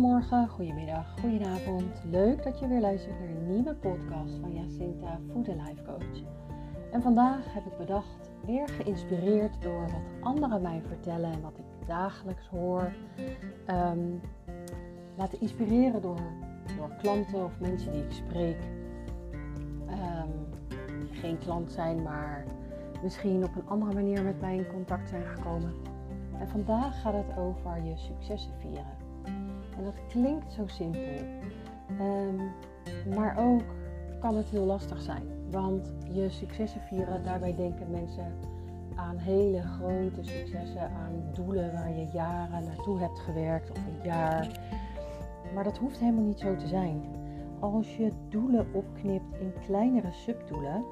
Goedemorgen, goedemiddag, goedenavond. Leuk dat je weer luistert naar een nieuwe podcast van Jacinta Food Life Coach. En vandaag heb ik bedacht, weer geïnspireerd door wat anderen mij vertellen en wat ik dagelijks hoor. Um, laten inspireren door, klanten of mensen die ik spreek. Um, geen klant zijn, maar misschien op een andere manier met mij in contact zijn gekomen. En vandaag gaat het over je successen vieren. En dat klinkt zo simpel. Um, maar ook kan het heel lastig zijn. Want je successen vieren, daarbij denken mensen aan hele grote successen, aan doelen waar je jaren naartoe hebt gewerkt of een jaar. Maar dat hoeft helemaal niet zo te zijn. Als je doelen opknipt in kleinere subdoelen,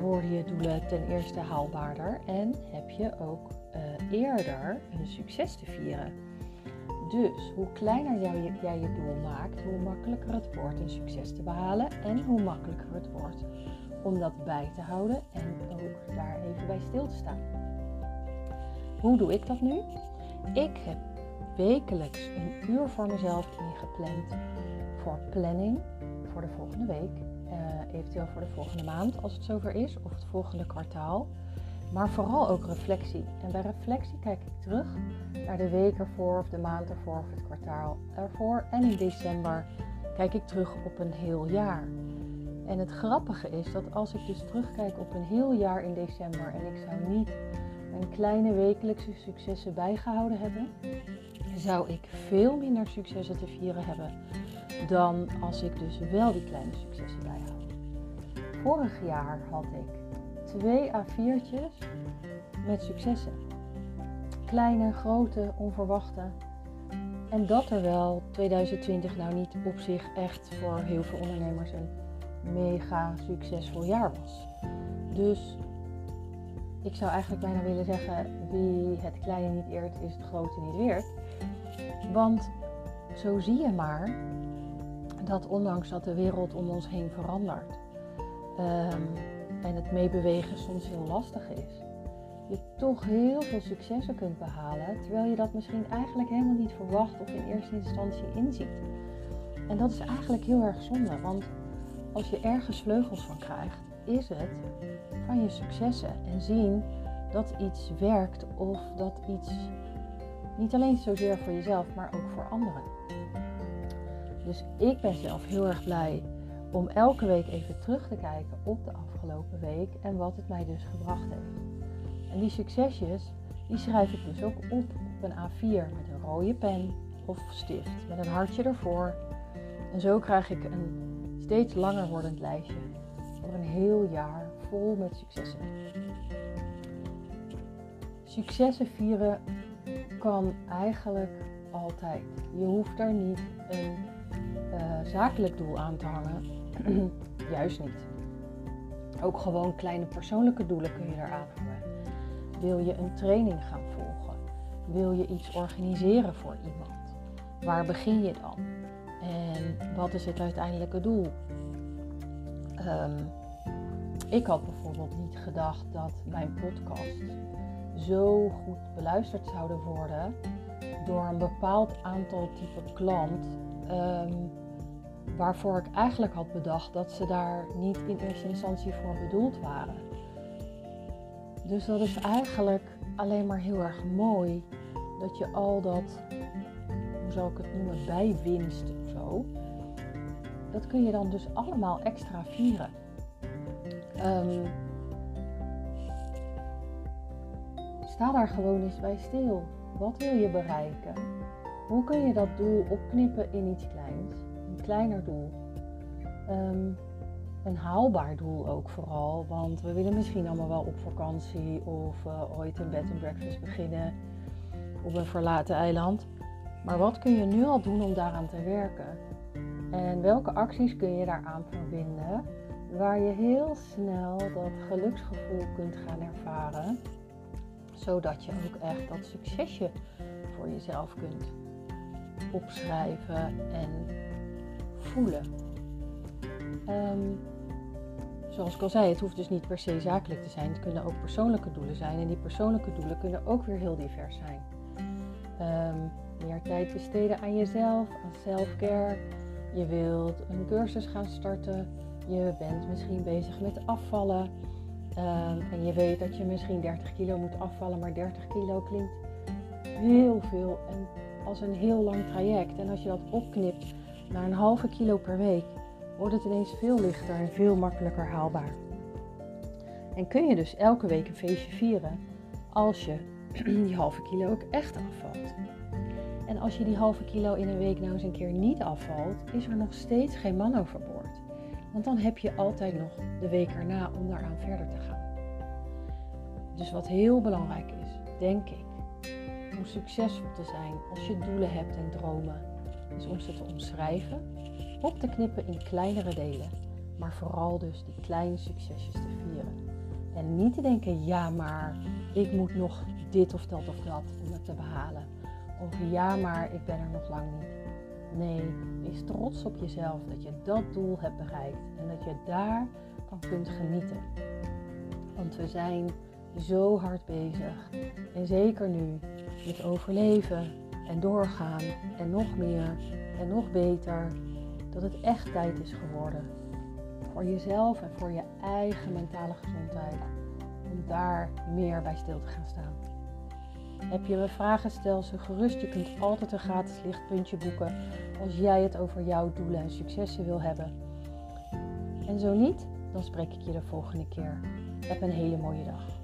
worden je doelen ten eerste haalbaarder en heb je ook uh, eerder een succes te vieren. Dus hoe kleiner jij, je doel maakt, hoe makkelijker het wordt een succes te behalen en hoe makkelijker het wordt om dat bij te houden en ook daar even bij stil te staan. Hoe doe ik dat nu? Ik heb wekelijks een uur voor mezelf ingepland voor planning voor de volgende week, uh, eventueel voor de volgende maand als het zover is, of het volgende kwartaal. Maar vooral ook reflectie. En bij reflectie kijk ik terug naar de week ervoor, of de maand ervoor, of het kwartaal ervoor. En in december kijk ik terug op een heel jaar. En het grappige is dat als ik dus terugkijk op een heel jaar in december en ik zou niet mijn kleine wekelijkse successen bijgehouden hebben, zou ik veel minder successen te vieren hebben dan als ik dus wel die kleine successen bijhoud. Vorig jaar had ik twee A4'tjes met successen. Kleine, grote, onverwachte. En dat er wel 2020 nou niet op zich echt voor heel veel ondernemers een mega succesvol jaar was. Dus ik zou eigenlijk bijna willen zeggen: wie het kleine niet eert, is het grote niet weert. Want zo zie je maar dat ondanks dat de wereld om ons heen verandert um, en het meebewegen soms heel lastig is, je toch heel veel successen kunt behalen, terwijl je dat misschien eigenlijk helemaal niet verwacht of in eerste instantie inziet. En dat is eigenlijk heel erg zonde, want als je ergens vleugels van krijgt, is het van je successen en zien dat iets werkt of dat iets niet alleen zozeer voor jezelf, maar ook voor anderen. Dus ik ben zelf heel erg blij om elke week even terug te kijken op de afgelopen week en wat het mij dus gebracht heeft. En die succesjes, die schrijf ik dus ook op op een A4 met een rode pen of stift met een hartje ervoor. En zo krijg ik een steeds langer wordend lijstje voor een heel jaar vol met successen. Successen vieren kan eigenlijk altijd. Je hoeft daar niet een uh, zakelijk doel aan te hangen. Juist niet. Ook gewoon kleine persoonlijke doelen kun je eraan hangen. Wil je een training gaan volgen? Wil je iets organiseren voor iemand? Waar begin je dan? En wat is het uiteindelijke doel? Um, ik had bijvoorbeeld niet gedacht dat mijn podcast zo goed beluisterd zouden worden door een bepaald aantal type klant. Um, waarvoor ik eigenlijk had bedacht dat ze daar niet in eerste instantie voor bedoeld waren. Dus dat is eigenlijk alleen maar heel erg mooi dat je al dat, hoe zou ik het noemen, bijwinst of zo, dat kun je dan dus allemaal extra vieren. Um, sta daar gewoon eens bij stil. Wat wil je bereiken? Hoe kun je dat doel opknippen in iets kleins? Kleiner doel. Ehm, een haalbaar doel ook vooral. Want we willen misschien allemaal wel op vakantie of uh, ooit een bed and breakfast beginnen op een verlaten eiland. Maar wat kun je nu al doen om daaraan te werken? En welke acties kun je daaraan verbinden waar je heel snel dat geluksgevoel kunt gaan ervaren, zodat je ook echt dat succesje voor jezelf kunt opschrijven en voelen. Ehm, zoals ik al zei, het hoeft dus niet per se zakelijk te zijn. Het kunnen ook persoonlijke doelen zijn. En die persoonlijke doelen kunnen ook weer heel divers zijn. ehm, meer tijd besteden aan jezelf, aan self-care. Je wilt een cursus gaan starten. Je bent misschien bezig met afvallen. Ehm, en je weet dat je misschien 30 kilo moet afvallen, maar 30 kilo klinkt heel veel en als een heel lang traject. En als je dat opknipt naar een halve kilo per week, wordt het ineens veel lichter en veel makkelijker haalbaar. En kun je dus elke week een feestje vieren als je die halve kilo ook echt afvalt. En als je die halve kilo in een week nou eens een keer niet afvalt, is er nog steeds geen man overboord. Want dan heb je altijd nog de week erna om daaraan verder te gaan. Dus wat heel belangrijk is, denk ik, om succesvol te zijn als je doelen hebt en dromen, is om ze te omschrijven, op te knippen in kleinere delen, maar vooral dus die kleine succesjes te vieren. En niet te denken, ja maar ik moet nog dit of dat of dat om het te behalen. Of ja maar ik ben er nog lang niet. Nee, wees trots op jezelf dat je dat doel hebt bereikt en dat je daar van kunt genieten. Want we zijn zo hard bezig. En zeker nu met overleven en doorgaan en nog meer en nog beter. Dat het echt tijd is geworden voor jezelf en voor je eigen mentale gezondheid. Om daar meer bij stil te gaan staan. Heb je me vragen, stel ze gerust. Je kunt altijd een gratis lichtpuntje boeken als jij het over jouw doelen en successen wil hebben. En zo niet, dan spreek ik je de volgende keer. Heb een hele mooie dag.